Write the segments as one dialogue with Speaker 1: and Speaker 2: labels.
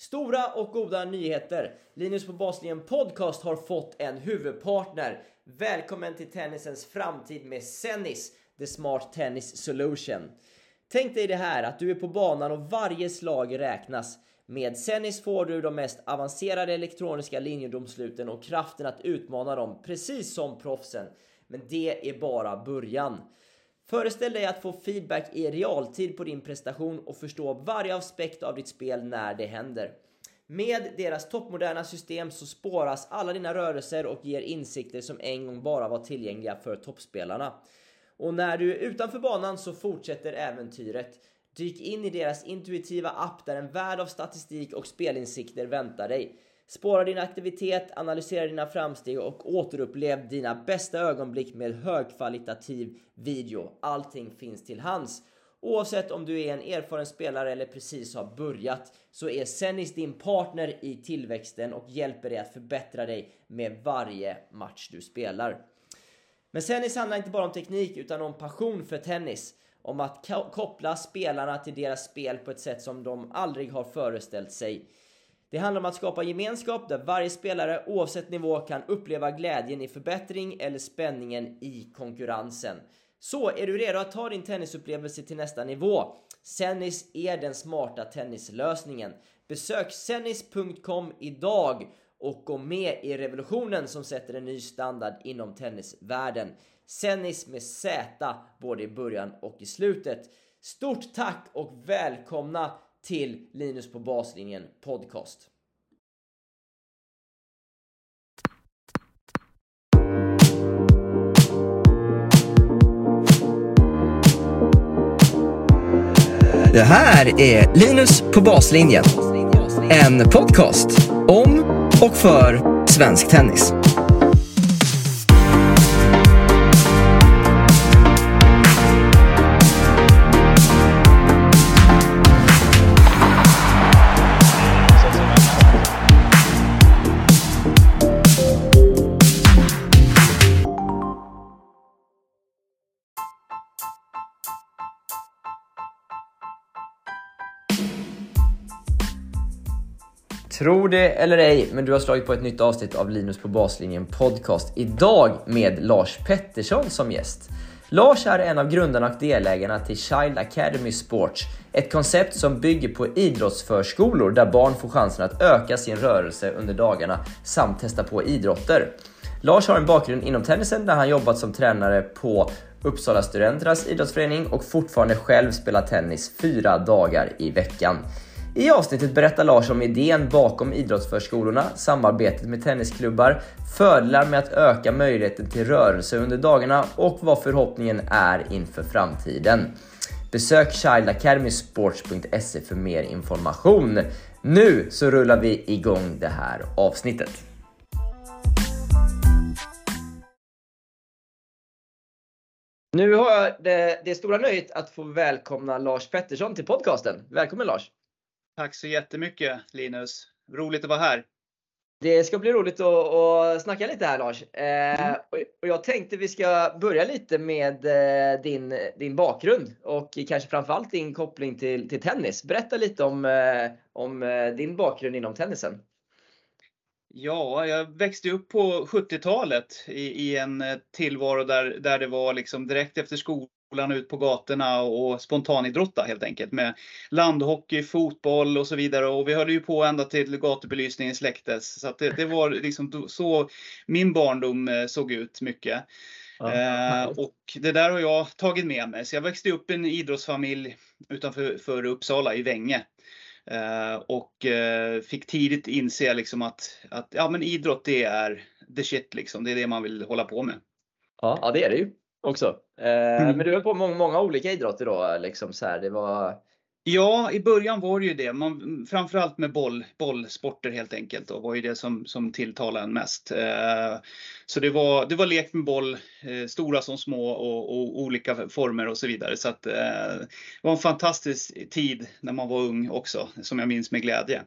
Speaker 1: Stora och goda nyheter! Linus på Baslinjen Podcast har fått en huvudpartner. Välkommen till tennisens framtid med Sennis, the smart tennis solution. Tänk dig det här att du är på banan och varje slag räknas. Med Sennis får du de mest avancerade elektroniska linjedomsluten och kraften att utmana dem precis som proffsen. Men det är bara början. Föreställ dig att få feedback i realtid på din prestation och förstå varje aspekt av ditt spel när det händer. Med deras toppmoderna system så spåras alla dina rörelser och ger insikter som en gång bara var tillgängliga för toppspelarna. Och när du är utanför banan så fortsätter äventyret. Dyk in i deras intuitiva app där en värld av statistik och spelinsikter väntar dig. Spåra din aktivitet, analysera dina framsteg och återupplev dina bästa ögonblick med högkvalitativ video. Allting finns till hands. Oavsett om du är en erfaren spelare eller precis har börjat så är Zenis din partner i tillväxten och hjälper dig att förbättra dig med varje match du spelar. Men Zenis handlar inte bara om teknik utan om passion för tennis. Om att koppla spelarna till deras spel på ett sätt som de aldrig har föreställt sig. Det handlar om att skapa gemenskap där varje spelare oavsett nivå kan uppleva glädjen i förbättring eller spänningen i konkurrensen. Så är du redo att ta din tennisupplevelse till nästa nivå? Sennis är den smarta tennislösningen. Besök sennis.com idag och gå med i revolutionen som sätter en ny standard inom tennisvärlden. Sennis med Z både i början och i slutet. Stort tack och välkomna till Linus på baslinjen podcast. Det här är Linus på baslinjen. En podcast om och för svensk tennis. Tror det eller ej, men du har slagit på ett nytt avsnitt av Linus på baslinjen podcast. Idag med Lars Pettersson som gäst. Lars är en av grundarna och delägarna till Child Academy Sports. Ett koncept som bygger på idrottsförskolor där barn får chansen att öka sin rörelse under dagarna samt testa på idrotter. Lars har en bakgrund inom tennisen där han jobbat som tränare på Uppsala Studenternas idrottsförening och fortfarande själv spelar tennis fyra dagar i veckan. I avsnittet berättar Lars om idén bakom idrottsförskolorna, samarbetet med tennisklubbar, fördelar med att öka möjligheten till rörelse under dagarna och vad förhoppningen är inför framtiden. Besök childacademysports.se för mer information. Nu så rullar vi igång det här avsnittet. Nu har jag det, det stora nöjet att få välkomna Lars Pettersson till podcasten. Välkommen Lars!
Speaker 2: Tack så jättemycket Linus. Roligt att vara här.
Speaker 1: Det ska bli roligt att, att snacka lite här Lars. Eh, mm. och jag tänkte vi ska börja lite med eh, din, din bakgrund och kanske framförallt din koppling till, till tennis. Berätta lite om, eh, om din bakgrund inom tennisen.
Speaker 2: Ja, jag växte upp på 70-talet i, i, en tillvaro där, där det var liksom direkt efter skolan skolan ut på gatorna och spontanidrotta helt enkelt med landhockey, fotboll och så vidare. Och vi höll ju på ända till gatubelysningen släcktes. Så det, det, var liksom så min barndom eh, såg ut mycket. Ja. Eh, och det där har jag tagit med mig. Så jag växte upp i en idrottsfamilj utanför för Uppsala i Vänge. Eh, och eh, fick tidigt inse liksom att, att ja, men idrott det är the shit liksom. Det är det man vill hålla på med.
Speaker 1: Ja, det är det ju också. Eh, mm. Men du höll på med många olika idrotter då? Liksom så här, det var...
Speaker 2: Ja, i början var det ju det. Man, framförallt med boll, bollsporter helt enkelt. Då, var ju det som, som tilltalade en mest. Eh, så det var, det var lek med boll, eh, stora som små och, och, olika former och så vidare. Så att, eh, det var en fantastisk tid när man var ung också, som jag minns med glädje.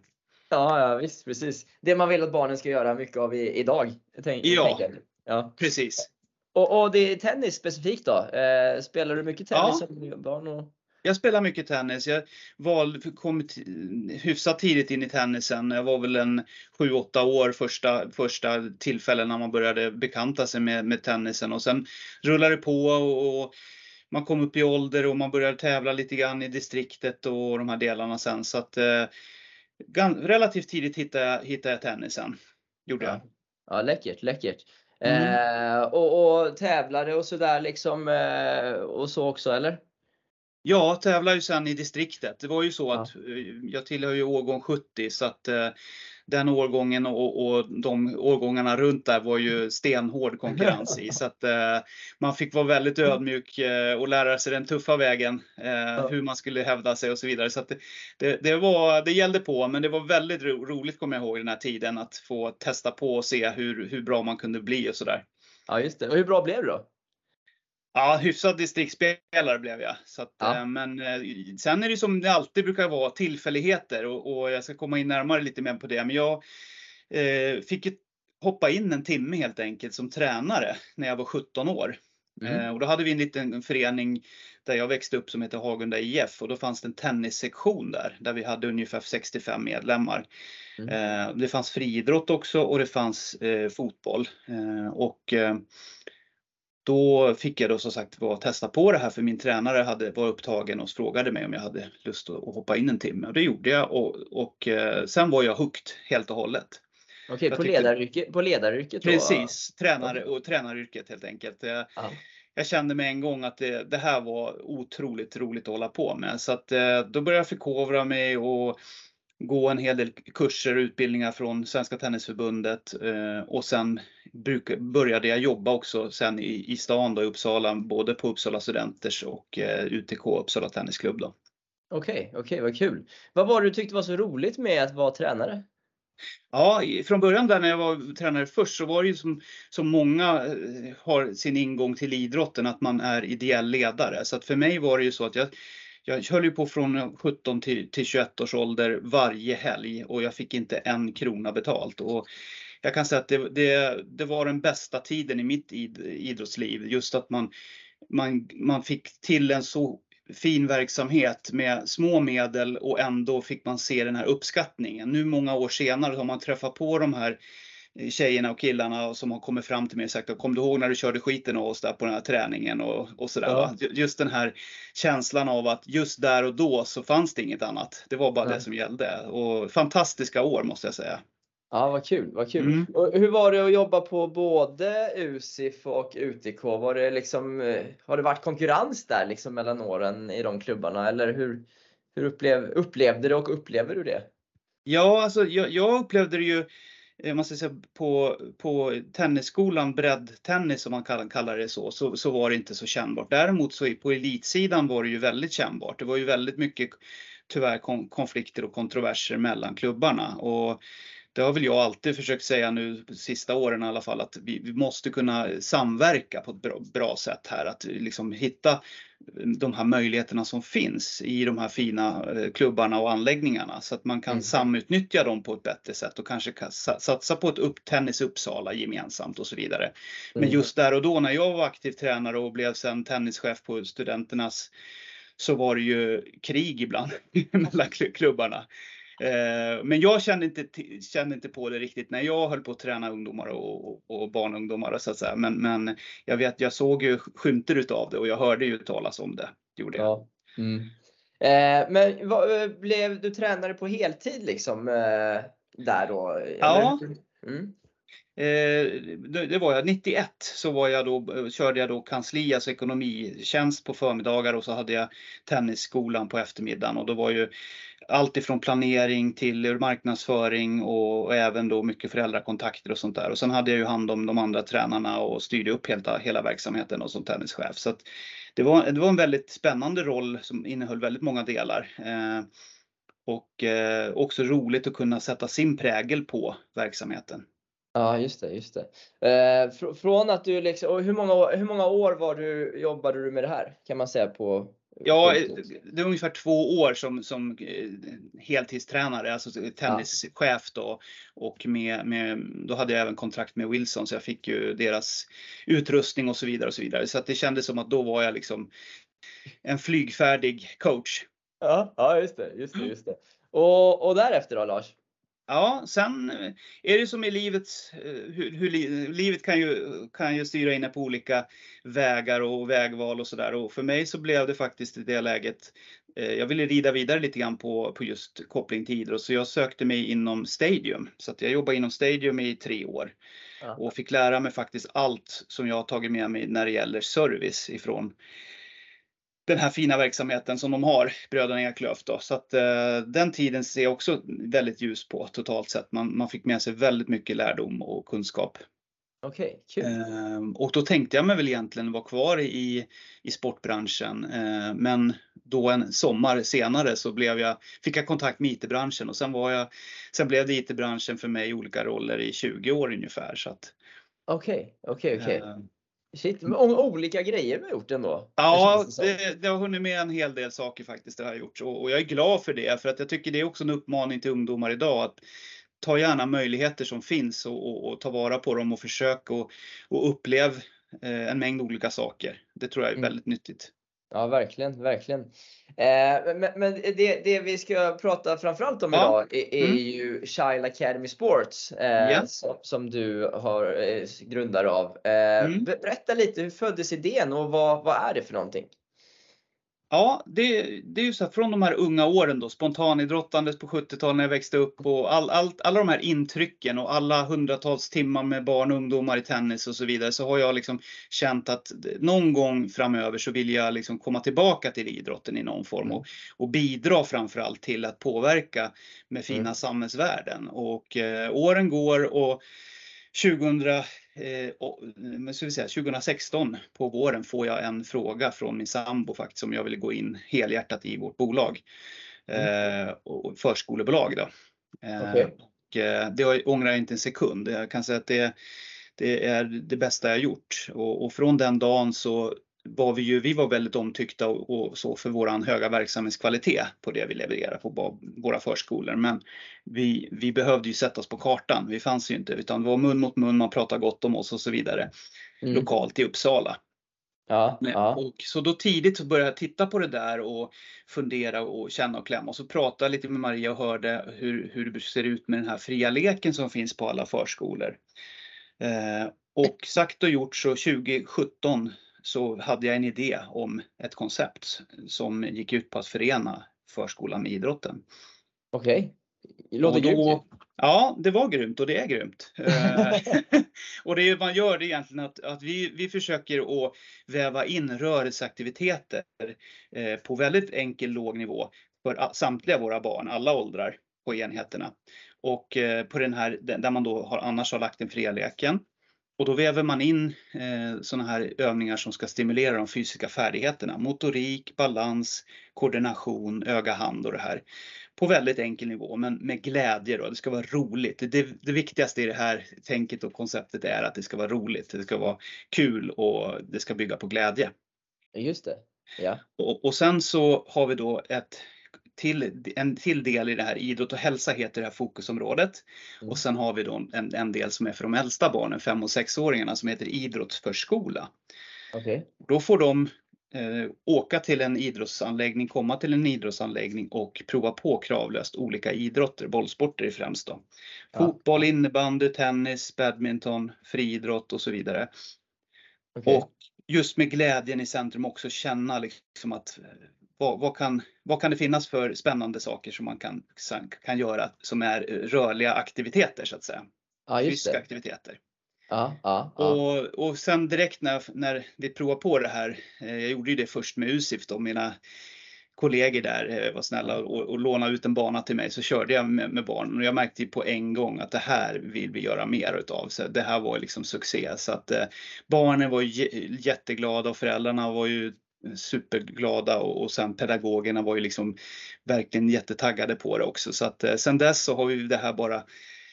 Speaker 1: Ja, ja visst, precis. Det man vill att barnen ska göra mycket av i, idag.
Speaker 2: Tänk, ja, ja, precis.
Speaker 1: Och, och det är tennis specifikt då? Eh, spelar du mycket tennis
Speaker 2: ja.
Speaker 1: som barn? Och...
Speaker 2: Jag spelar mycket tennis. Jag val, kom hyfsat tidigt in i tennisen. Jag var väl en 7-8 år första, första tillfällen när man började bekanta sig med, med tennisen och sen rullade det på och, och man kom upp i ålder och man började tävla lite grann i distriktet och de här delarna sen. Så att eh, relativt tidigt hittade jag, hittade jag tennisen. Gjorde jag.
Speaker 1: Ja, läckert, läckert. Mm. Eh, och, och tävlade och sådär liksom eh, och så också eller?
Speaker 2: Ja, tävlar ju sen i distriktet. Det var ju så att ja. Eh, jag tillhör ju årgång 70 så att eh, den årgången och, och de årgångarna runt där var ju stenhård konkurrens i. Så att eh, man fick vara väldigt ödmjuk eh, och lära sig den tuffa vägen. Eh. Hur man skulle hävda sig och så vidare. Så att det, det, det, var, det gällde på, men det var väldigt ro, roligt kommer jag ihåg den här tiden att få testa på och se hur, hur bra man kunde bli och sådär.
Speaker 1: Ja, just det. Och hur bra blev du då?
Speaker 2: Ja, hyfsad distriktsspelare blev jag. Så att, ja. Eh, men eh, sen är det som det alltid brukar vara tillfälligheter och, och jag ska komma in närmare lite mer på det. Men jag eh, fick hoppa in en timme helt enkelt som tränare när jag var 17 år. Mm. Eh, och då hade vi en liten förening där jag växte upp som heter Hagunda IF och då fanns det en tennissektion där, där vi hade ungefär 65 medlemmar. Mm. Eh, det fanns friidrott också och det fanns eh, fotboll. och då fick jag då som sagt var testa på det här för min tränare hade, var upptagen och frågade mig om jag hade lust att, hoppa in en timme och det gjorde jag och, och eh, sen var jag hooked helt och hållet.
Speaker 1: Okej, på, tyckte, ledaryrke, på ledaryrket?
Speaker 2: Då? Precis, tränare och tränaryrket helt enkelt. Jag, jag kände med en gång att det, det, här var otroligt roligt att hålla på med så att eh, då började jag förkovra mig och gå en hel del kurser och utbildningar från Svenska Tennisförbundet eh, och sen började jag jobba också sen i, i stan då, i Uppsala, både på Uppsala Studenters och eh, UTK Uppsala Tennisklubb.
Speaker 1: Okej, okej, okay, okay, vad kul. Vad var det du tyckte var så roligt med att vara tränare?
Speaker 2: Ja, från början där när jag var tränare först så var det ju som, som många eh, har sin ingång till idrotten att man är ideell ledare. Så att för mig var det ju så att jag jag höll ju på från 17 till, till 21 års ålder varje helg och jag fick inte en krona betalt. Och jag kan säga att det, det, det var den bästa tiden i mitt id, idrottsliv. Just att man, man, man fick till en så fin verksamhet med små medel och ändå fick man se den här uppskattningen. Nu många år senare har man träffat på de här tjejerna och killarna som har kommit fram till mig och sagt kom du ihåg när du körde skiten av oss där på den här träningen och, och sådär. Ja. Just den här känslan av att just där och då så fanns det inget annat. Det var bara ja. det som gällde och fantastiska år måste jag säga.
Speaker 1: Ja, vad kul, vad kul. Mm. Och hur var det att jobba på både USIF och UTK? Var det liksom, eh, har det varit konkurrens där liksom mellan åren i de klubbarna eller hur, hur upplev, upplevde du och upplever du det?
Speaker 2: Ja, alltså jag, jag upplevde det ju Eh, Eh, man ska säga, på, på tennisskolan, breddtennis som man kallar, det så, så, så var det inte så kännbart. Däremot så på elitsidan var det ju väldigt kännbart. Det var ju väldigt mycket tyvärr konflikter och kontroverser mellan klubbarna. Och det har väl jag alltid försökt säga nu sista åren i alla fall att vi, vi måste kunna samverka på ett bra, bra, sätt här. Att liksom hitta de här möjligheterna som finns i de här fina eh, klubbarna och anläggningarna så att man kan mm. samutnyttja dem på ett bättre sätt och kanske satsa på ett upp, tennis Uppsala gemensamt och så vidare. Men mm. just där och då när jag var aktiv tränare och blev sen tennischef på studenternas så var det ju krig ibland mellan klubbarna. Eh, men jag kände inte, kände inte på det riktigt när jag höll på att träna ungdomar och, och barn och ungdomar så att säga. Men, men jag vet, jag såg ju skymter utav det och jag hörde ju talas om det. Gjorde jag. Ja. Mm.
Speaker 1: Eh, men vad, eh, blev du tränare på heltid liksom eh, där då?
Speaker 2: Ja. Mm. Eh, det var jag, 91 så var jag då, körde jag då kansli, alltså ekonomitjänst på förmiddagar och så hade jag tennisskolan på eftermiddagen och då var ju allt ifrån planering till marknadsföring och, och, även då mycket föräldrakontakter och sånt där. Och sen hade jag ju hand om de andra tränarna och styrde upp hela, hela verksamheten och som tennischef. Så det, var, det var en väldigt spännande roll som innehöll väldigt många delar. Eh, och eh, också roligt att kunna sätta sin prägel på verksamheten.
Speaker 1: Ja, just det. Just det. Eh, fr från att du liksom, och hur många, hur många år var du, jobbade du med det här? Kan man säga på
Speaker 2: Ja, det är ungefär två år som, som eh, heltidstränare, alltså tennischef då. Och med, med, då hade jag även kontrakt med Wilson så jag fick ju deras utrustning och så vidare och så vidare. Så att det kändes som att då var jag liksom en flygfärdig coach.
Speaker 1: Ja, ja just det, just det, just det. Och, och därefter då Lars?
Speaker 2: Ja, sen är det som i livet, hur, hur livet kan ju, kan ju styra in på olika vägar och vägval och sådär. Och för mig så blev det faktiskt i det läget, jag ville rida vidare lite grann på, på just koppling till idrott, så jag sökte mig inom Stadium. Så att jag jobbade inom Stadium i tre år och fick lära mig faktiskt allt som jag har tagit med mig när det gäller service ifrån den här fina verksamheten som de har, bröderna Eklöf. Då. Så att eh, den tiden ser jag också väldigt ljus på totalt sett. Man, man fick med sig väldigt mycket lärdom och kunskap.
Speaker 1: Okej, okay,
Speaker 2: eh, Och då tänkte jag mig väl egentligen vara kvar i, i sportbranschen. Eh, men då en sommar senare så blev jag, fick jag kontakt med IT-branschen och sen, var jag, sen blev det IT-branschen för mig i olika roller i 20 år ungefär.
Speaker 1: Okej, okej, okej. Shit, många olika grejer du har gjort ändå.
Speaker 2: Ja, det, det, har hunnit med en hel del saker faktiskt det har gjort och, och jag är glad för det för att jag tycker det är också en uppmaning till ungdomar idag att ta gärna möjligheter som finns och, och, och ta vara på dem och försök och, och upplev eh, en mängd olika saker. Det tror jag är mm. väldigt mm. nyttigt.
Speaker 1: Ja, verkligen, verkligen. Eh, men, men det, det, vi ska prata framförallt om ja. idag är, är mm. ju Child Academy Sports eh, yes. som, som, du har eh, grundare av. Eh, mm. Berätta lite, hur föddes idén och vad, vad är det för någonting?
Speaker 2: Ja, det, det är ju så att från de här unga åren då, spontanidrottandet på 70-talet när jag växte upp och all, all, alla de här intrycken och alla hundratals timmar med barn och ungdomar i tennis och så vidare så har jag liksom känt att någon gång framöver så vill jag liksom komma tillbaka till idrotten i någon form och, och bidra framförallt till att påverka med fina mm. samhällsvärden. Och eh, åren går och 2000, eh, ska vi säga, 2016 på våren får jag en fråga från min sambo faktiskt om jag vill gå in helhjärtat i vårt bolag. Mm. Eh, och förskolebolag då. Eh, okay. och, eh, det ångrar jag inte en sekund. Jag kan säga att det, det är det bästa jag gjort och, och från den dagen så var vi ju, vi var väldigt omtyckta och, och, så för våran höga verksamhetskvalitet på det vi levererar på våra förskolor. Men vi, vi behövde ju sätta oss på kartan. Vi fanns ju inte utan det var mun mot mun, man pratade gott om oss och så vidare. Mm. Lokalt i Uppsala.
Speaker 1: Ja, ja.
Speaker 2: Och så då tidigt så började jag titta på det där och fundera och känna och klämma och så pratade jag lite med Maria och hörde hur, hur det ser ut med den här fria leken som finns på alla förskolor. Eh, och sagt och gjort så 2017 så hade jag en idé om ett koncept som gick ut på att förena förskolan med idrotten.
Speaker 1: Okej, okay. låter grymt.
Speaker 2: Ja, det var grymt och det är grymt. Eh, och det man gör det är egentligen att, att vi, vi försöker att väva in rörelseaktiviteter eh, på väldigt enkel låg nivå för samtliga våra barn, alla åldrar på enheterna. Och eh, på den här, där man då har, annars har lagt den fria leken och då väver man in eh, sådana här övningar som ska stimulera de fysiska färdigheterna. Motorik, balans, koordination, öga-hand och det här. På väldigt enkel nivå men med glädje då. Det ska vara roligt. Det, det viktigaste i det här tänket och konceptet är att det ska vara roligt. Det ska vara kul och det ska bygga på glädje.
Speaker 1: Just det. Ja.
Speaker 2: Och, och sen så har vi då ett till, en till del i det här idrott och hälsa heter det här fokusområdet. Mm. Och sen har vi då en, en del som är för de äldsta barnen, 5 och 6-åringarna, som heter idrottsförskola.
Speaker 1: Okay.
Speaker 2: Då får de eh, åka till en idrottsanläggning, komma till en idrottsanläggning och prova på kravlöst olika idrotter, bollsporter främst då. Ja. Fotboll, innebandy, tennis, badminton, friidrott och så vidare. Okay. Och just med glädjen i centrum också känna liksom att vad, vad, kan, vad kan det finnas för spännande saker som man kan, kan göra som är rörliga aktiviteter så att säga?
Speaker 1: Ja,
Speaker 2: Fysiska aktiviteter.
Speaker 1: Ja, ja.
Speaker 2: Och, och sen direkt när, när vi provar på det här, eh, jag gjorde ju det först med USIF då, mina kollegor där eh, var snälla och, och lånade ut en bana till mig så körde jag med, med barnen och jag märkte på en gång att det här vill vi göra mer utav. Så det här var liksom succé så att eh, barnen var jätteglada och föräldrarna var ju superglada och, och sen pedagogerna var ju liksom verkligen jättetaggade på det också. Så att eh, sen dess så har ju det här bara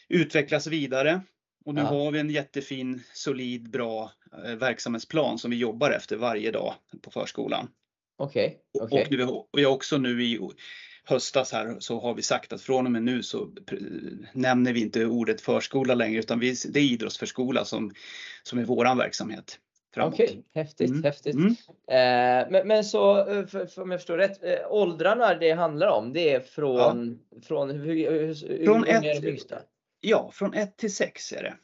Speaker 2: utvecklats vidare. Och nu ja. har vi en jättefin, solid, bra eh, verksamhetsplan som vi jobbar efter varje dag på förskolan.
Speaker 1: Okej. Okay.
Speaker 2: Okay. Och, och jag också nu i höstas här så har vi sagt att från och med nu så nämner vi inte ordet förskola längre utan vi, det är idrottsförskola som, som är våran verksamhet. Framåt.
Speaker 1: Okej, häftigt,
Speaker 2: Mm.
Speaker 1: häftigt.
Speaker 2: Mm.
Speaker 1: Eh, men, men så, eh, för, för om jag förstår rätt, eh, åldrarna det handlar om, det är från, från hur, hur, hur,
Speaker 2: Från
Speaker 1: hur
Speaker 2: ett-? Ja, från 1 till 6 är det.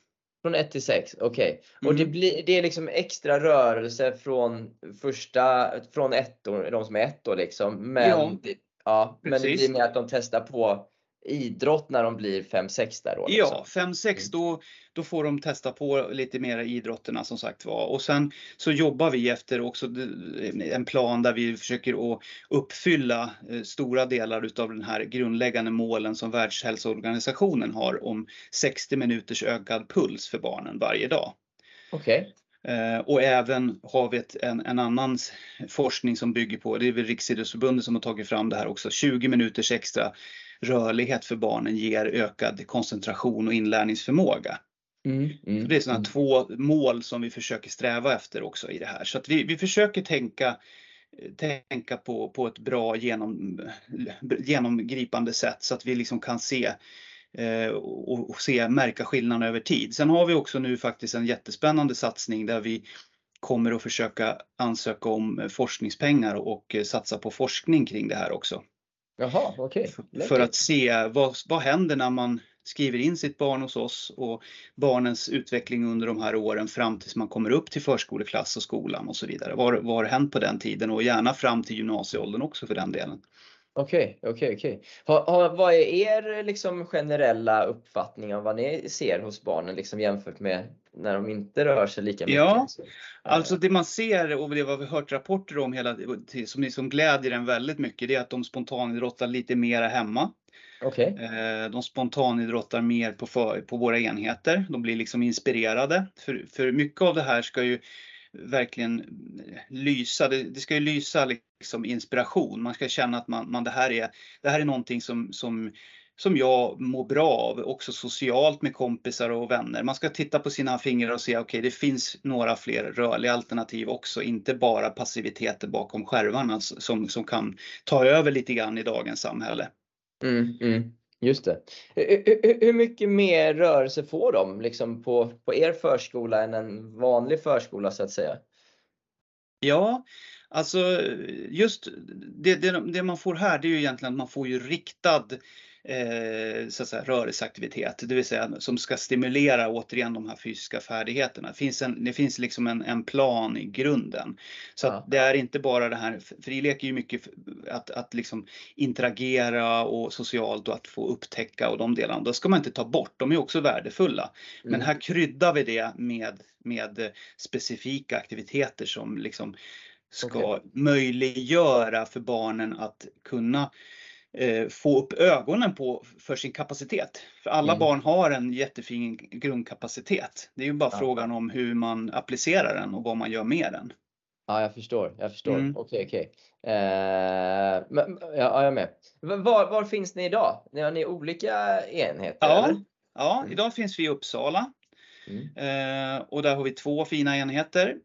Speaker 1: Från 1 till 6, okej. Och
Speaker 2: Mm.
Speaker 1: det, blir, det är liksom extra rörelse från första, från ett år, de som är ett år liksom. Men,
Speaker 2: Ja,
Speaker 1: det, ja, men det blir mer att de testar på idrott när de blir 5-6 där då?
Speaker 2: Ja,
Speaker 1: liksom.
Speaker 2: 5-6 då, då får de testa på lite mer idrotterna som sagt var. Och sen så jobbar vi efter också en plan där vi försöker att uppfylla eh, stora delar utav den här grundläggande målen som Världshälsoorganisationen har om 60 minuters ökad puls för barnen varje dag.
Speaker 1: Okej.
Speaker 2: Eh, Och även har vi ett, en, en annan forskning som bygger på, det är väl Riksidrottsförbundet som har tagit fram det här också, 20 minuters extra rörlighet för barnen ger ökad koncentration och inlärningsförmåga.
Speaker 1: Mm,
Speaker 2: Så
Speaker 1: mm,
Speaker 2: det är sådana
Speaker 1: mm.
Speaker 2: två mål som vi försöker sträva efter också i det här. Så att vi, vi försöker tänka, tänka på, på ett bra genom, genomgripande sätt så att vi liksom kan se eh, och, och se, märka skillnaden över tid. Sen har vi också nu faktiskt en jättespännande satsning där vi kommer att försöka ansöka om forskningspengar och eh, satsa på forskning kring det här också.
Speaker 1: Jaha, okej.
Speaker 2: För att se vad, vad händer när man skriver in sitt barn hos oss och barnens utveckling under de här åren fram tills man kommer upp till förskoleklass och skolan och så vidare. Vad, vad har hänt på den tiden och gärna fram till gymnasieåldern också för den delen.
Speaker 1: Okej, okej, okej. Ha- ha- Vad är er liksom generella uppfattning om vad ni ser hos barnen liksom jämfört med när de inte rör sig lika mycket?
Speaker 2: Ja,
Speaker 1: liksom?
Speaker 2: Alltså det man ser och det vad vi hört rapporter om hela som, som glädjer en väldigt mycket det är att de spontanidrottar lite mera hemma.
Speaker 1: Okej.
Speaker 2: Eh, De spontanidrottar mer på, för, på våra enheter. De blir liksom inspirerade. För, för mycket av det här ska ju verkligen eh, lysa. Det, det ska ju lysa liksom inspiration. Man ska känna att man, man, det, här är, det här är någonting som, som, som jag mår bra av. Också socialt med kompisar och vänner. Man ska titta på sina fingrar och se okej, det finns några fler rörliga alternativ också. Inte bara passiviteter bakom skärvarna som, som kan ta över lite grann i dagens samhälle.
Speaker 1: Mm, mm. Just det. Hur- hur- mycket mer rörelse får de liksom på, på er förskola än en vanlig förskola så att säga?
Speaker 2: Ja, alltså just det, det, det man får här det är ju egentligen att man får ju riktad eh, så att säga, rörelseaktivitet, det vill säga som ska stimulera återigen de här fysiska färdigheterna. Det finns, en, det finns liksom en, en plan i grunden. Så
Speaker 1: Ja.
Speaker 2: det är inte bara det här, frilek är ju mycket att, att liksom interagera och socialt och att få upptäcka och de delarna. Då ska man inte ta bort, de är också värdefulla. Men
Speaker 1: Mm.
Speaker 2: här kryddar vi det med, med specifika aktiviteter som liksom ska
Speaker 1: Okej.
Speaker 2: möjliggöra för barnen att kunna få upp ögonen på för sin kapacitet. För alla
Speaker 1: Mm.
Speaker 2: barn har en jättefin grundkapacitet. Det är ju bara
Speaker 1: Ja.
Speaker 2: frågan om hur man applicerar den och vad man gör med den.
Speaker 1: Ja, jag förstår. Jag förstår.
Speaker 2: Mm.
Speaker 1: Okej, okej. Eh, men- ja, ja, jag är med. Var, var finns ni idag? Ni har ni olika enheter?
Speaker 2: Ja.
Speaker 1: eller?
Speaker 2: Ja,
Speaker 1: Mm.
Speaker 2: idag finns vi i Uppsala
Speaker 1: Mm.
Speaker 2: eh, och där har vi två fina enheter.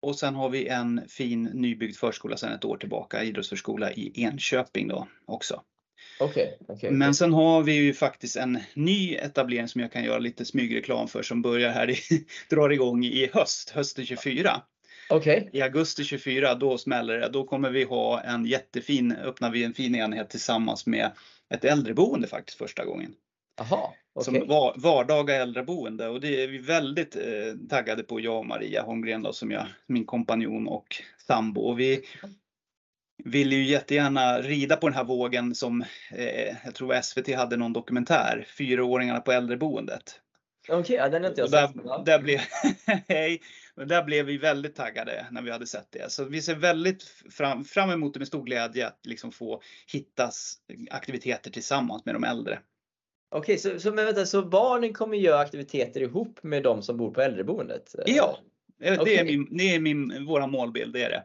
Speaker 2: Och sen har vi en fin nybyggd förskola sedan ett år tillbaka, idrottsförskola i Enköping då också.
Speaker 1: Okej, okej.
Speaker 2: Men sen har vi ju faktiskt en ny etablering som jag kan göra lite smygreklam för som börjar här, i, drar igång i höst, hösten 24.
Speaker 1: Okej.
Speaker 2: I augusti 24, då smäller det. Då kommer vi ha en jättefin, öppnar vi en fin enhet tillsammans med ett äldreboende faktiskt första gången.
Speaker 1: Jaha,
Speaker 2: Som
Speaker 1: okej.
Speaker 2: var, vardaga äldreboende och det är vi väldigt eh, taggade på, jag och Maria Holmgren då, som jag, min kompanjon och sambo. Och vi vill ju jättegärna rida på den här vågen som, eh, jag tror SVT hade någon dokumentär, Fyraåringarna på äldreboendet.
Speaker 1: Okej, ja, den har inte jag
Speaker 2: där,
Speaker 1: sett. Ja.
Speaker 2: där, blev, hej, Men där blev vi väldigt taggade när vi hade sett det. Så vi ser väldigt fram, fram emot det med stor glädje att liksom få hittas aktiviteter tillsammans med de äldre.
Speaker 1: Okej, så, så, men vänta, så barnen kommer göra aktiviteter ihop med de som bor på äldreboendet?
Speaker 2: Ja, Eh, Det
Speaker 1: Okej.
Speaker 2: är, min, det är min, våra målbild, det är det.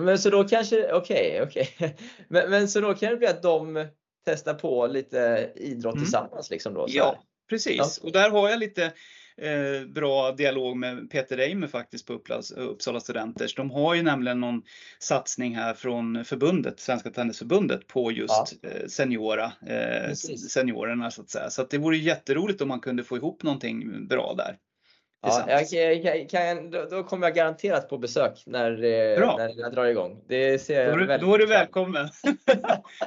Speaker 1: Men så då kanske, okej, okej. Men, men så då kan det bli att de testar på lite idrott
Speaker 2: Mm.
Speaker 1: tillsammans liksom då? så här?
Speaker 2: Ja, precis.
Speaker 1: Ja.
Speaker 2: Och där har jag lite eh, bra dialog med Peter Reimer faktiskt på Uppsala, Uppsala Studenters. De har ju nämligen någon satsning här från förbundet, Svenska Tennisförbundet, på just eh, seniora, eh, seniorerna så att säga. Så att det vore jätteroligt om man kunde få ihop någonting bra där.
Speaker 1: Ja, jag, kan, kan, då, då kommer jag garanterat på besök när, eh, när jag drar igång. Det ser
Speaker 2: då, är, då är du välkommen.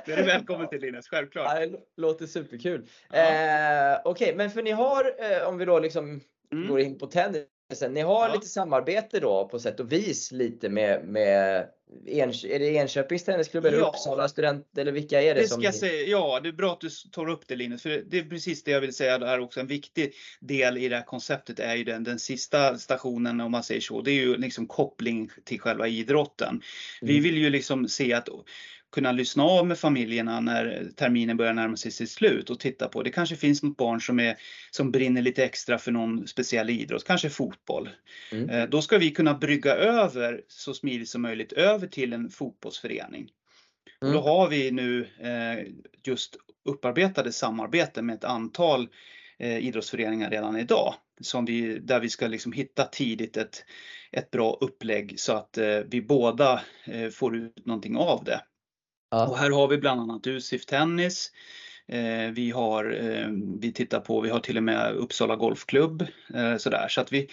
Speaker 2: då är du välkommen till Linus, självklart.
Speaker 1: Ja, det låter superkul. Ja. Eh, Okej, okay, men för ni har, eh, om vi då liksom mm. går in på tennis, ni har ja. lite samarbete då på sätt och vis lite med, med är det Enköpings Tennisklubb eller ja. Uppsala Student eller vilka är det?
Speaker 2: det ska som... säga, ja, det är bra att du tar upp det Linus, för det är precis det jag vill säga där också. En viktig del i det här konceptet är ju den, den sista stationen om man säger så. Det är ju liksom koppling till själva idrotten. Mm. Vi vill ju liksom se att kunna lyssna av med familjerna när terminen börjar närma sig sitt slut och titta på. Det kanske finns något barn som, är, som brinner lite extra för någon speciell idrott, kanske fotboll. Mm. Eh, då ska vi kunna brygga över så smidigt som möjligt över till en fotbollsförening. Mm. Då har vi nu eh, just upparbetade samarbeten med ett antal eh, idrottsföreningar redan idag. Som vi, där vi ska liksom hitta tidigt ett, ett bra upplägg så att vi båda får ut någonting av det. Ja. Och här har vi bland annat USIF Tennis. Eh, vi har, eh, vi tittar på, vi har till och med Uppsala Golfklubb. Eh, sådär. Så att vi,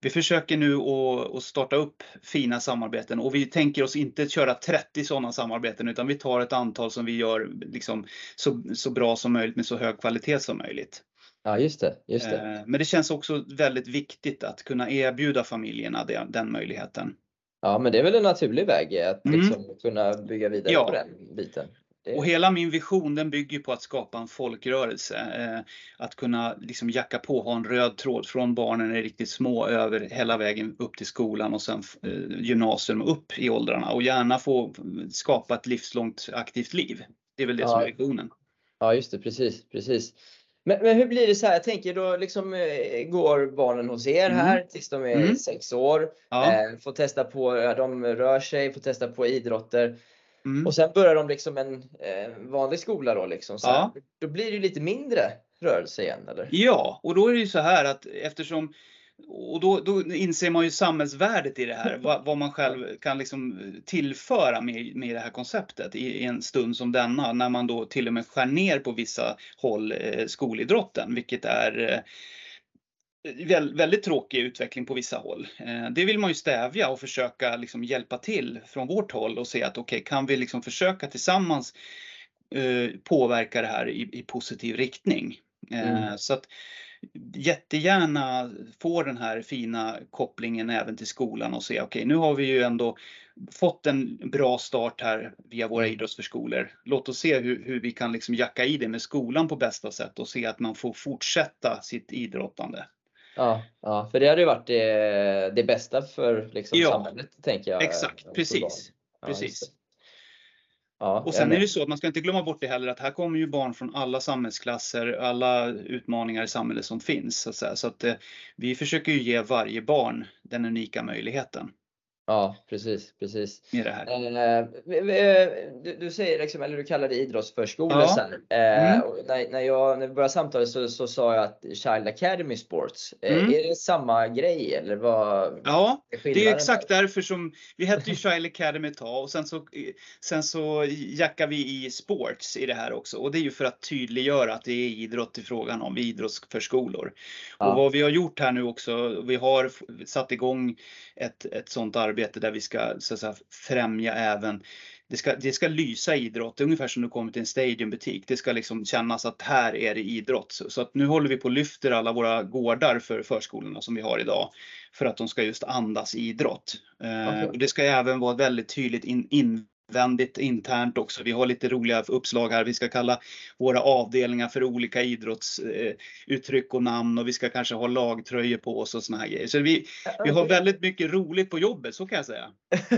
Speaker 2: vi försöker nu att starta upp fina samarbeten och vi tänker oss inte köra 30 sådana samarbeten utan vi tar ett antal som vi gör liksom så, så bra som möjligt med så hög kvalitet som möjligt.
Speaker 1: Ja, just det, just det.
Speaker 2: Men det känns också väldigt viktigt att kunna erbjuda familjerna den, den möjligheten.
Speaker 1: Ja, men det är väl en naturlig väg att mm. liksom mm. kunna bygga vidare ja. på den biten.
Speaker 2: Det... Och hela min vision den bygger på att skapa en folkrörelse. Eh, att kunna liksom jacka på, ha en röd tråd från barnen är riktigt små över hela vägen upp till skolan och sen eh, gymnasium upp i åldrarna och gärna få skapa ett livslångt aktivt liv. Det är väl det ja. som är visionen.
Speaker 1: Ja, just det, precis, precis. Men, men, hur blir det så här? Jag tänker då liksom eh, går barnen hos er här mm. tills de är mm. sex år. Ja. Eh, får testa på, ja, de rör sig, får testa på idrotter. Mm. Och sen börjar de liksom en eh, vanlig skola då liksom. Så ja. Då blir det lite mindre rörelse igen eller?
Speaker 2: Ja, och då är det ju så här att eftersom och då, då inser man ju samhällsvärdet i det här, vad, vad man själv kan liksom tillföra med, med det här konceptet i, i, en stund som denna, när man då till och med skär ner på vissa håll eh, skolidrotten, vilket är eh, väldigt tråkig utveckling på vissa håll. Eh, det vill man ju stävja och försöka liksom hjälpa till från vårt håll och se att okej, okay, kan vi liksom försöka tillsammans eh, påverka det här i, i positiv riktning? Eh, mm. Så att jättegärna få den här fina kopplingen även till skolan och se, okej, okay, nu har vi ju ändå fått en bra start här via våra mm. idrottsförskolor. Låt oss se hur, hur vi kan liksom jacka i det med skolan på bästa sätt och se att man får fortsätta sitt idrottande.
Speaker 1: Ja, ja för det hade ju varit det, det bästa för liksom ja, samhället, tänker jag.
Speaker 2: Exakt, precis. Ja, precis. Ja, och sen är det så att man ska inte glömma bort det heller att här kommer ju barn från alla samhällsklasser, alla utmaningar i samhället som finns. Så att. Så att eh, vi försöker ju ge varje barn den unika möjligheten.
Speaker 1: Ja, precis, precis.
Speaker 2: I det här.
Speaker 1: Eh, du, du, säger liksom, eller du kallar det idrottsförskola ja. sen. Eh, mm. när, när, jag, när vi började samtalet så, så sa jag att Child Academy Sports, eh, mm. är det samma grej eller vad?
Speaker 2: Ja, är det är exakt där? därför som vi hette ju Child Academy ett tag och sen så, sen så jackar vi i sports i det här också och det är ju för att tydliggöra att det är idrott i frågan om, idrottsförskolor. Ja. Och vad vi har gjort här nu också, vi har satt igång ett, ett sånt arbete där vi ska så att säga, främja även det ska, det ska lysa idrott, ungefär som du kommer till en stadionbutik. Det ska liksom kännas att här är det idrott. Så, så att nu håller vi på och lyfter alla våra gårdar för förskolorna som vi har idag. För att de ska just andas idrott. Eh, okay. och det ska även vara väldigt tydligt in, in invändigt internt också. Vi har lite roliga uppslag här. Vi ska kalla våra avdelningar för olika idrottsuttryck och namn och vi ska kanske ha lagtröjor på oss och såna här grejer. Så vi, vi har väldigt mycket roligt på jobbet, så kan jag säga.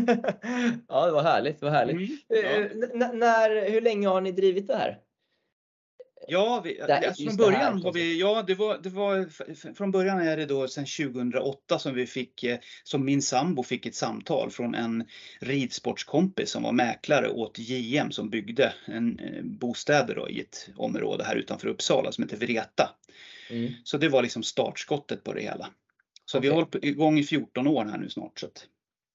Speaker 1: ja, det var härligt. Var härligt. Mm, ja. Eh, när, hur länge har ni drivit det här?
Speaker 2: Ja, vi, alltså från början har vi, ja det var, det var, från början är det då sedan 2008 som vi fick, eh, som min sambo fick ett samtal från en ridsportskompis som var mäklare åt JM som byggde en, eh, bostäder då i ett område här utanför Uppsala som heter Vreta. Mm. Så det var liksom startskottet på det hela. Så okay. vi har hållit igång i 14 år här nu snart. Så att...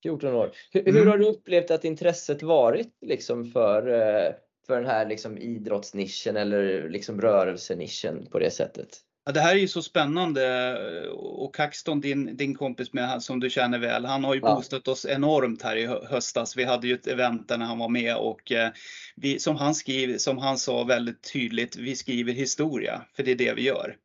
Speaker 1: 14 år. Hur, mm. hur, har du upplevt att intresset varit liksom för eh, för den här liksom idrottsnischen eller liksom rörelsenischen på det sättet?
Speaker 2: Ja, det här är ju så spännande och Kaxton, din, din kompis med, som du känner väl, han har ju ja. boostat oss enormt här i höstas. Vi hade ju ett event där när han var med och eh, vi, som han skriver, som han sa väldigt tydligt, vi skriver historia, för det är det vi gör.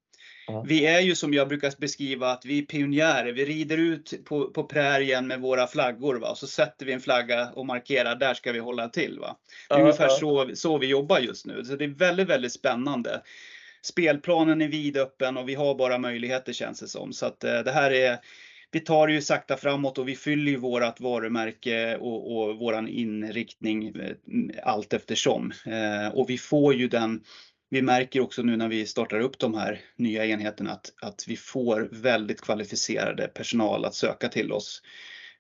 Speaker 2: Ja. Vi är ju som jag brukar beskriva att vi är pionjärer. Vi rider ut på, på prärien med våra flaggor va? och så sätter vi en flagga och markerar, där ska vi hålla till. Va? Det är ja, ungefär Så, så vi jobbar just nu. Så det är väldigt, väldigt spännande spelplanen är vidöppen och vi har bara möjligheter känns det som. Så att eh, det här är vi tar det ju sakta framåt och vi fyller ju vårat varumärke och, och våran inriktning eh, allt eftersom. Eh, och vi får ju den vi märker också nu när vi startar upp de här nya enheterna att, att vi får väldigt kvalificerade personal att söka till oss.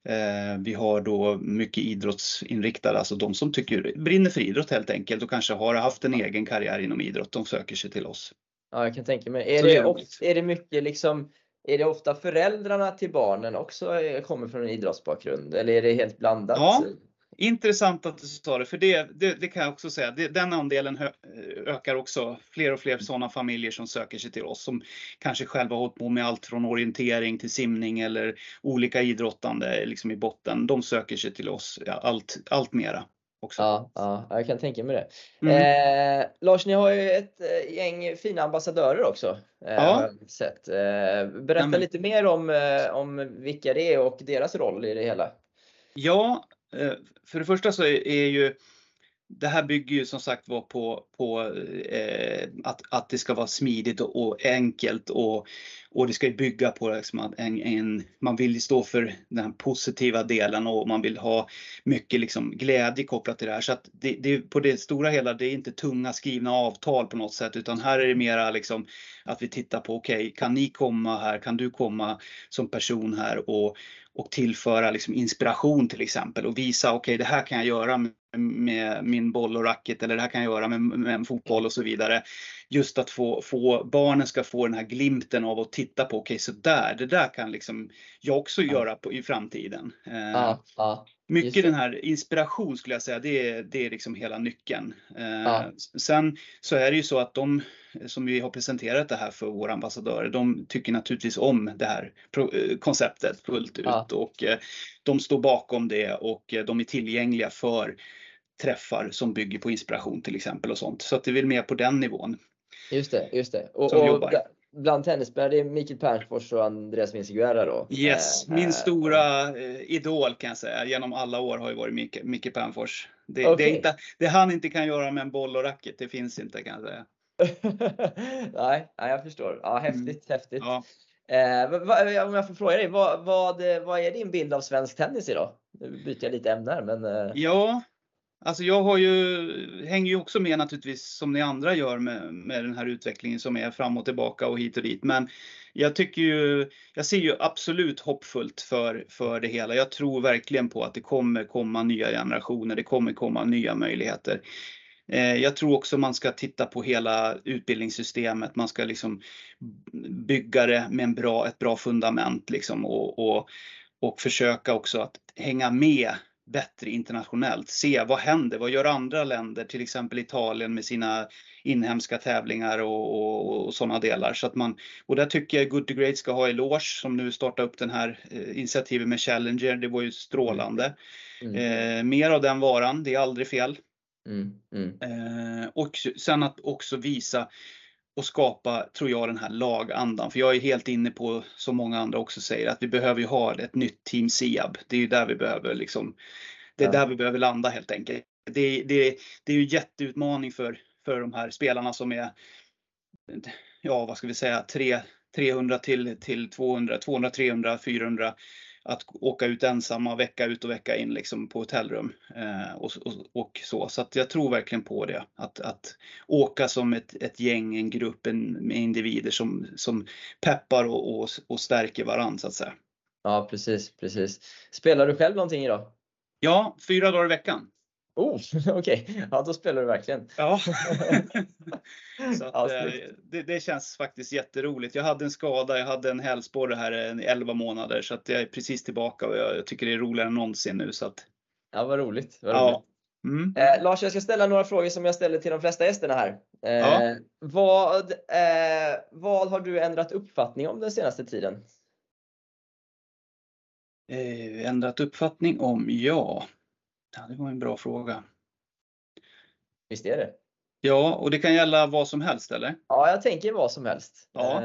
Speaker 2: Eh, vi har då mycket idrottsinriktade, alltså de som tycker, brinner för idrott helt enkelt och kanske har haft en egen karriär inom idrott, de söker sig till oss.
Speaker 1: Ja, jag kan tänka mig. Är, det, är, ofta, är det mycket liksom, är det ofta föräldrarna till barnen också eh, kommer från en idrottsbakgrund eller är det helt blandat?
Speaker 2: Ja, Intressant att du sa det, för det, det, det kan jag också säga. Det, den andelen ökar också. Fler och fler sådana familjer som söker sig till oss som kanske själva har hållit på med allt från orientering till simning eller olika idrottande liksom i botten. De söker sig till oss allt, allt mera. Också.
Speaker 1: Ja, ja, jag kan tänka mig det. Mm. Eh, Lars, ni har ju ett eh, gäng fina ambassadörer också. Eh, ja. sett. Eh, berätta men... lite mer om, eh, om vilka det är och deras roll i det hela.
Speaker 2: Ja, Eh, för det första så är ju det här bygger ju som sagt var på, på eh, att, att det ska vara smidigt och, och enkelt och, och det ska ju bygga på liksom att en, en, man vill stå för den positiva delen och man vill ha mycket liksom glädje kopplat till det här. Så att det, det, på det stora hela, det är inte tunga skrivna avtal på något sätt utan här är det mera liksom att vi tittar på, okej, okay, kan ni komma här? Kan du komma som person här och, och tillföra liksom inspiration till exempel och visa okej okay, det här kan jag göra med, med, min boll och racket eller det här kan jag göra med, med en fotboll och så vidare. Just att få, få barnen ska få den här glimten av att titta på okej okay, så där, det där kan liksom jag också ja. göra på, i framtiden. Ja, ja. Mycket den här inspiration skulle jag säga, det är, det är liksom hela nyckeln. Ja. Sen så är det ju så att de som vi har presenterat det här för våra ambassadörer, de tycker naturligtvis om det här eh, konceptet fullt ut ja. och eh, de står bakom det och eh, de är tillgängliga för träffar som bygger på inspiration till exempel och sånt. Så att det är väl mer på den nivån.
Speaker 1: Just det, just det. Och, och bland tennisspelare, det är Mikael Pernfors och Andreas Vinciguerra då?
Speaker 2: Yes, min stora idol kan jag säga genom alla år har ju varit Micke, Micke Pernfors. Det, okay. det, inte, det han inte kan göra med en boll och racket, det finns inte kan jag säga.
Speaker 1: nej, nej, jag förstår. Ja, häftigt, mm. häftigt. Ja. Eh, om jag får fråga dig, vad, vad, vad är din bild av svensk tennis idag? Nu byter jag lite ämne här, men. Eh...
Speaker 2: Ja, alltså jag har ju, hänger ju också med naturligtvis som ni andra gör med, med den här utvecklingen som är fram och tillbaka och hit och dit. Men jag tycker ju, jag ser ju absolut hoppfullt för, för det hela. Jag tror verkligen på att det kommer komma nya generationer. Det kommer komma nya möjligheter. Eh, jag tror också man ska titta på hela utbildningssystemet. Man ska liksom bygga det med en bra, ett bra fundament liksom och, och, och försöka också att hänga med bättre internationellt. Se vad händer? Vad gör andra länder? Till exempel Italien med sina inhemska tävlingar och, och, och sådana delar. Så att man, och där tycker jag Good to Great ska ha eloge som nu startar upp den här eh, initiativet med Challenger. Det var ju strålande. Mm. Eh, mer av den varan, det är aldrig fel. Mm, mm. Eh, och sen att också visa och skapa, tror jag, den här lagandan. För jag är helt inne på, som många andra också säger, att vi behöver ju ha ett nytt team Siab. Det är ju där vi behöver liksom, det är där vi behöver landa helt enkelt. Det, det, det är ju jätteutmaning för, för de här spelarna som är, ja vad ska vi säga, 3, 300 till, till 200, 200, 300, 400 att åka ut ensamma vecka ut och vecka in liksom på hotellrum eh, och, och, och, så. Så att jag tror verkligen på det. Att, att åka som ett, ett gäng, en grupp en, med individer som, som peppar och, och, och stärker varandra så att säga.
Speaker 1: Ja precis, precis. Spelar du själv någonting idag?
Speaker 2: Ja, fyra dagar i veckan.
Speaker 1: Oh, Okej, okay. ja då spelar du verkligen.
Speaker 2: Ja. så att, ja, eh, det, det, känns faktiskt jätteroligt. Jag hade en skada, jag hade en hälsporre här i 11 månader så att jag är precis tillbaka och jag, jag, tycker det är roligare än någonsin nu. Så att...
Speaker 1: Ja, vad roligt. Vad roligt.
Speaker 2: Mm.
Speaker 1: Eh, Lars, jag ska ställa några frågor som jag ställer till de flesta gästerna här. Eh,
Speaker 2: Ja.
Speaker 1: vad, eh, vad har du ändrat uppfattning om den senaste tiden?
Speaker 2: Eh, ändrat uppfattning om? Ja. Ja, det var en bra fråga.
Speaker 1: Visst är det?
Speaker 2: Ja, och det kan gälla vad som helst eller?
Speaker 1: Ja, jag tänker vad som helst.
Speaker 2: Ja.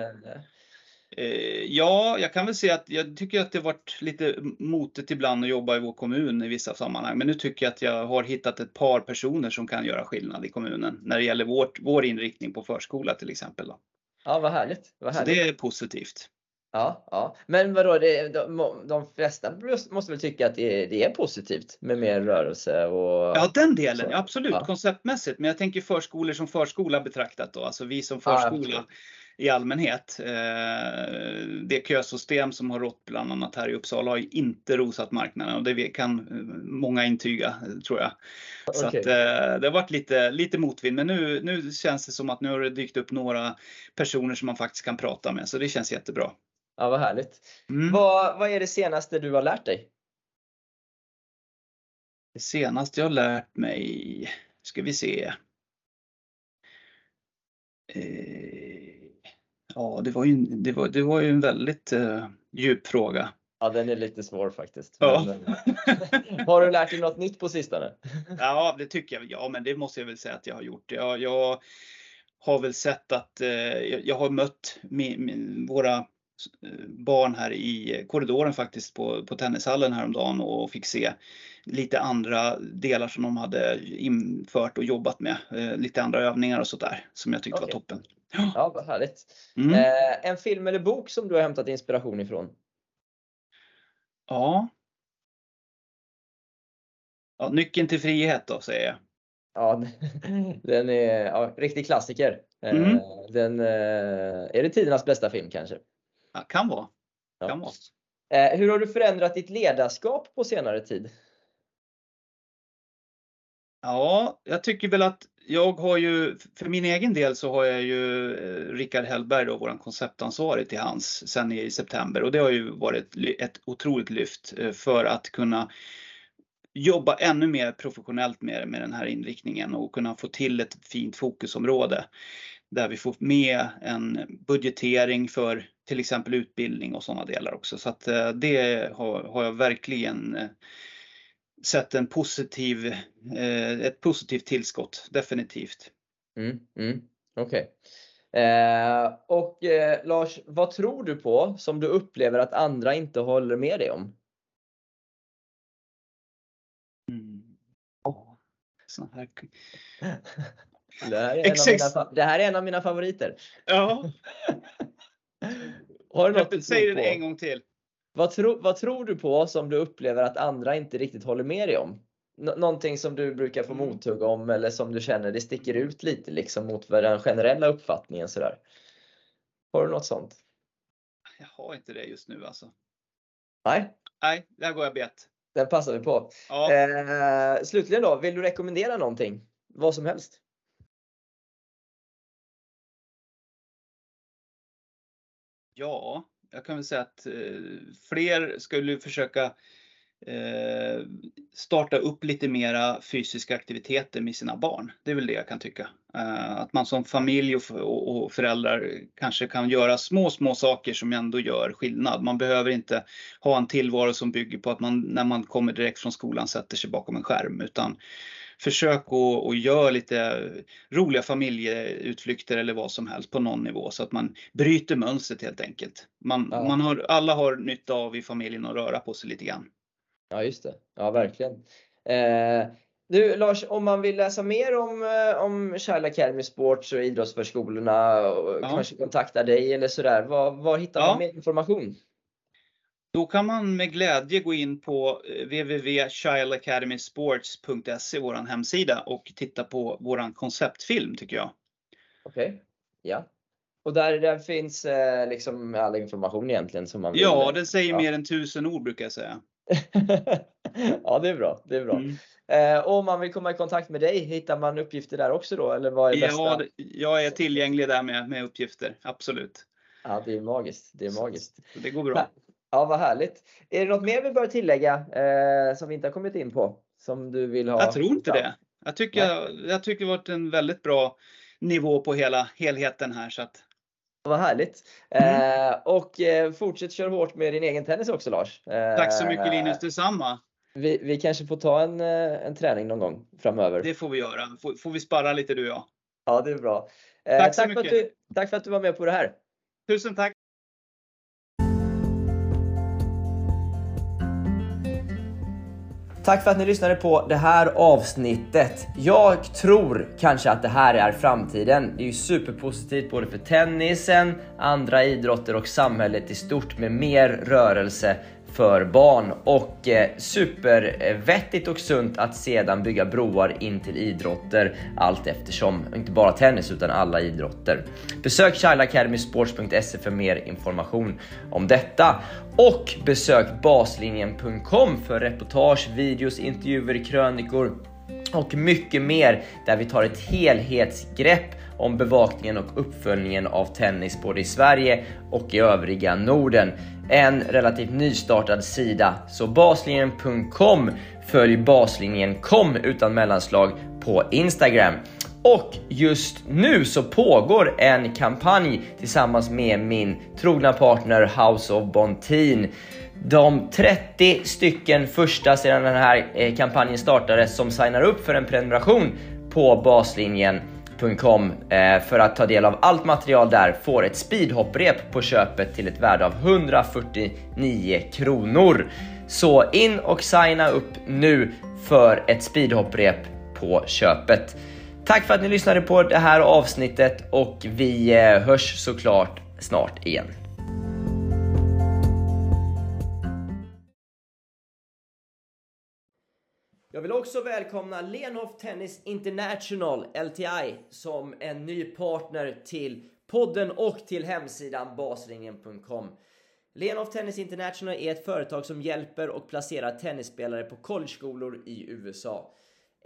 Speaker 1: Eh,
Speaker 2: ja, jag kan väl säga att jag tycker att det varit lite motigt ibland att jobba i vår kommun i vissa sammanhang. Men nu tycker jag att jag har hittat ett par personer som kan göra skillnad i kommunen när det gäller vårt, vår inriktning på förskola till exempel. Då.
Speaker 1: ja, vad härligt. Vad
Speaker 2: Så
Speaker 1: härligt.
Speaker 2: det är positivt.
Speaker 1: Ja, ja. Men vadå, det, de, de flesta måste väl tycka att det, det är positivt med mer rörelse och...
Speaker 2: Ja, den delen,
Speaker 1: Så,
Speaker 2: ja, absolut,
Speaker 1: ja.
Speaker 2: konceptmässigt. Men jag tänker förskolor som förskola betraktat då, alltså vi som
Speaker 1: Ja,
Speaker 2: förskola
Speaker 1: absolut.
Speaker 2: i allmänhet. Eh, det kösystem som har rått bland annat här i Uppsala har ju inte rosat marknaden och det kan eh, många intyga, tror jag. Så att, eh, det har varit lite, lite motvind, men nu, nu känns det som att nu har det dykt upp några personer som man faktiskt kan prata med, så det känns jättebra.
Speaker 1: Ja, vad härligt.
Speaker 2: Mm.
Speaker 1: Vad, vad är det senaste du har lärt dig?
Speaker 2: Det senaste jag har lärt mig, ska vi se. Eh, ja, det var ju, en- det var, det var ju en väldigt eh, djup fråga.
Speaker 1: Ja, den är lite svår faktiskt.
Speaker 2: Ja.
Speaker 1: Men, eh, har du lärt dig något nytt på sistone?
Speaker 2: Ja, det tycker jag. Ja, men det måste jag väl säga att jag har gjort. Jag, jag har väl sett att eh, jag, jag har mött min, min, våra barn här i korridoren faktiskt på, på tennishallen häromdagen och fick se lite andra delar som de hade infört och jobbat med. Eh, lite andra övningar och sådär som jag tyckte
Speaker 1: Okej.
Speaker 2: var toppen.
Speaker 1: Ja, vad härligt.
Speaker 2: Mm.
Speaker 1: Eh, en film eller bok som du har hämtat inspiration ifrån?
Speaker 2: Ja. ja. Nyckeln till frihet då, säger jag.
Speaker 1: Ja, den är ja, riktig klassiker. Eh,
Speaker 2: Mm.
Speaker 1: Den, eh, är det tidernas bästa film kanske?
Speaker 2: Ja, kan vara. Kan vara.
Speaker 1: Eh, hur har du förändrat ditt ledarskap på senare tid?
Speaker 2: Ja, jag tycker väl att jag har ju, för min egen del så har jag ju eh, Rickard Hellberg då, våran konceptansvarig till hans sen i september och det har ju varit ett otroligt lyft eh, för att kunna jobba ännu mer professionellt med, med den här inriktningen och kunna få till ett fint fokusområde där vi får med en budgetering för till exempel utbildning och sådana delar också. Så att eh, det har, har jag verkligen eh, sett en positiv, eh, ett positivt tillskott, definitivt.
Speaker 1: Mm, mm, Okej. Eh, och eh, Lars, vad tror du på som du upplever att andra inte håller med dig om?
Speaker 2: Mm. Sån här.
Speaker 1: Det här, är en av mina, fa- det här är en av mina favoriter.
Speaker 2: Ja,
Speaker 1: Har du något
Speaker 2: säg
Speaker 1: på?
Speaker 2: en gång till.
Speaker 1: Vad, tro, vad tror du på som du upplever att andra inte riktigt håller med dig om? Nå- någonting som du brukar få
Speaker 2: Mm.
Speaker 1: mothugg om eller som du känner det sticker ut lite liksom mot den generella uppfattningen sådär. Har du något sånt?
Speaker 2: Jag har inte det just nu alltså.
Speaker 1: Nej,
Speaker 2: Nej, där går jag bet.
Speaker 1: den passar vi på.
Speaker 2: Ja.
Speaker 1: Eh, slutligen då, vill du rekommendera någonting? Vad som helst?
Speaker 2: Ja, jag kan väl säga att eh, fler skulle försöka eh, starta upp lite mera fysiska aktiviteter med sina barn. Det är väl det jag kan tycka. Eh, att man som familj och, och föräldrar kanske kan göra små, små saker som ändå gör skillnad. Man behöver inte ha en tillvaro som bygger på att man när man kommer direkt från skolan sätter sig bakom en skärm, utan försök och, och gör lite roliga familjeutflykter eller vad som helst på någon nivå så att man bryter mönstret helt enkelt. Man,
Speaker 1: Ja.
Speaker 2: man har, alla har nytta av i familjen att röra på sig lite grann.
Speaker 1: Ja, just det. Ja, verkligen. Eh, du Lars, om man vill läsa mer om, eh, om Child Academy Sports och idrottsförskolorna och
Speaker 2: Ja.
Speaker 1: kanske kontakta dig eller sådär, var, var hittar
Speaker 2: Ja.
Speaker 1: man mer information?
Speaker 2: Då kan man med glädje gå in på eh, www.childacademysports.se, vår hemsida och titta på våran konceptfilm tycker jag.
Speaker 1: Okej, ja. Och där, där finns eh, liksom all information egentligen som man vill.
Speaker 2: Ja, den säger
Speaker 1: Ja.
Speaker 2: mer än tusen ord brukar jag säga.
Speaker 1: ja, det är bra. Det är bra.
Speaker 2: Mm.
Speaker 1: Eh, och om man vill komma i kontakt med dig, hittar man uppgifter där också då? Eller vad är bästa?
Speaker 2: Ja, jag är tillgänglig där med, med uppgifter, absolut.
Speaker 1: Ja, det är magiskt. Det är magiskt.
Speaker 2: Så det går bra.
Speaker 1: Ja, vad härligt. Är det något mer vi bör tillägga eh, som vi inte har kommit in på? som du vill ha?
Speaker 2: Jag tror inte det. Jag tycker, jag, jag tycker det varit en väldigt bra nivå på hela helheten här. Så att...
Speaker 1: Vad härligt! Mm. Eh, och eh, fortsätt köra hårt med din egen tennis också Lars.
Speaker 2: Eh, Tack så mycket Linus, detsamma!
Speaker 1: Vi, vi kanske får ta en, eh, en träning någon gång framöver.
Speaker 2: Det får vi göra. Får, får vi sparra lite du och jag.
Speaker 1: Ja, det är bra.
Speaker 2: Eh, tack, tack,
Speaker 1: för att du, tack för att du var med på det här.
Speaker 2: Tusen tack!
Speaker 1: Tack för att ni lyssnade på det här avsnittet. Jag tror kanske att det här är framtiden. Det är ju superpositivt både för tennisen, andra idrotter och samhället i stort med mer rörelse för barn och eh, supervettigt och sunt att sedan bygga broar in till idrotter allt eftersom, inte bara tennis utan alla idrotter. Besök childacademysports.se för mer information om detta och besök baslinjen.com för reportage, videos, intervjuer, krönikor och mycket mer där vi tar ett helhetsgrepp om bevakningen och uppföljningen av tennis både i Sverige och i övriga Norden en relativt nystartad sida. Så baslinjen.com följ baslinjen.com utan mellanslag på Instagram. Och just nu så pågår en kampanj tillsammans med min trogna partner House of Bontin. De 30 stycken första sedan den här eh, kampanjen startades som signar upp för en prenumeration på baslinjen Speedhop.com eh, för att ta del av allt material där får ett speedhopprep på köpet till ett värde av 149 kronor. Så in och signa upp nu för ett speedhopprep på köpet. Tack för att ni lyssnade på det här avsnittet och vi eh, hörs såklart snart igen. Vill också välkomna Lenhof Tennis International, LTI, som en ny partner till podden och till hemsidan basringen.com. Lenhof Tennis International är ett företag som hjälper och placerar tennisspelare på collegeskolor i USA.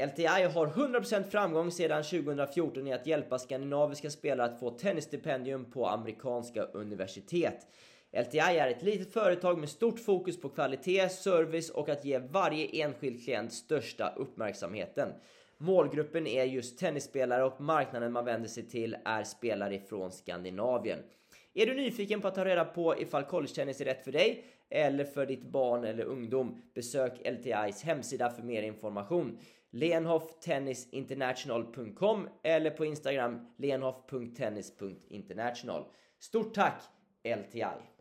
Speaker 1: LTI har 100% framgång sedan 2014 i att hjälpa skandinaviska spelare att få tennisstipendium på amerikanska universitet. LTI är ett litet företag med stort fokus på kvalitet, service och att ge varje enskild klient största uppmärksamheten. Målgruppen är just tennisspelare och marknaden man vänder sig till är spelare ifrån Skandinavien. Är du nyfiken på att ta reda på ifall collegetennis är rätt för dig eller för ditt barn eller ungdom? Besök LTIs hemsida för mer information. Lenhofftennisinternational.com eller på Instagram lenhoff.tennis.international. Stort tack LTI!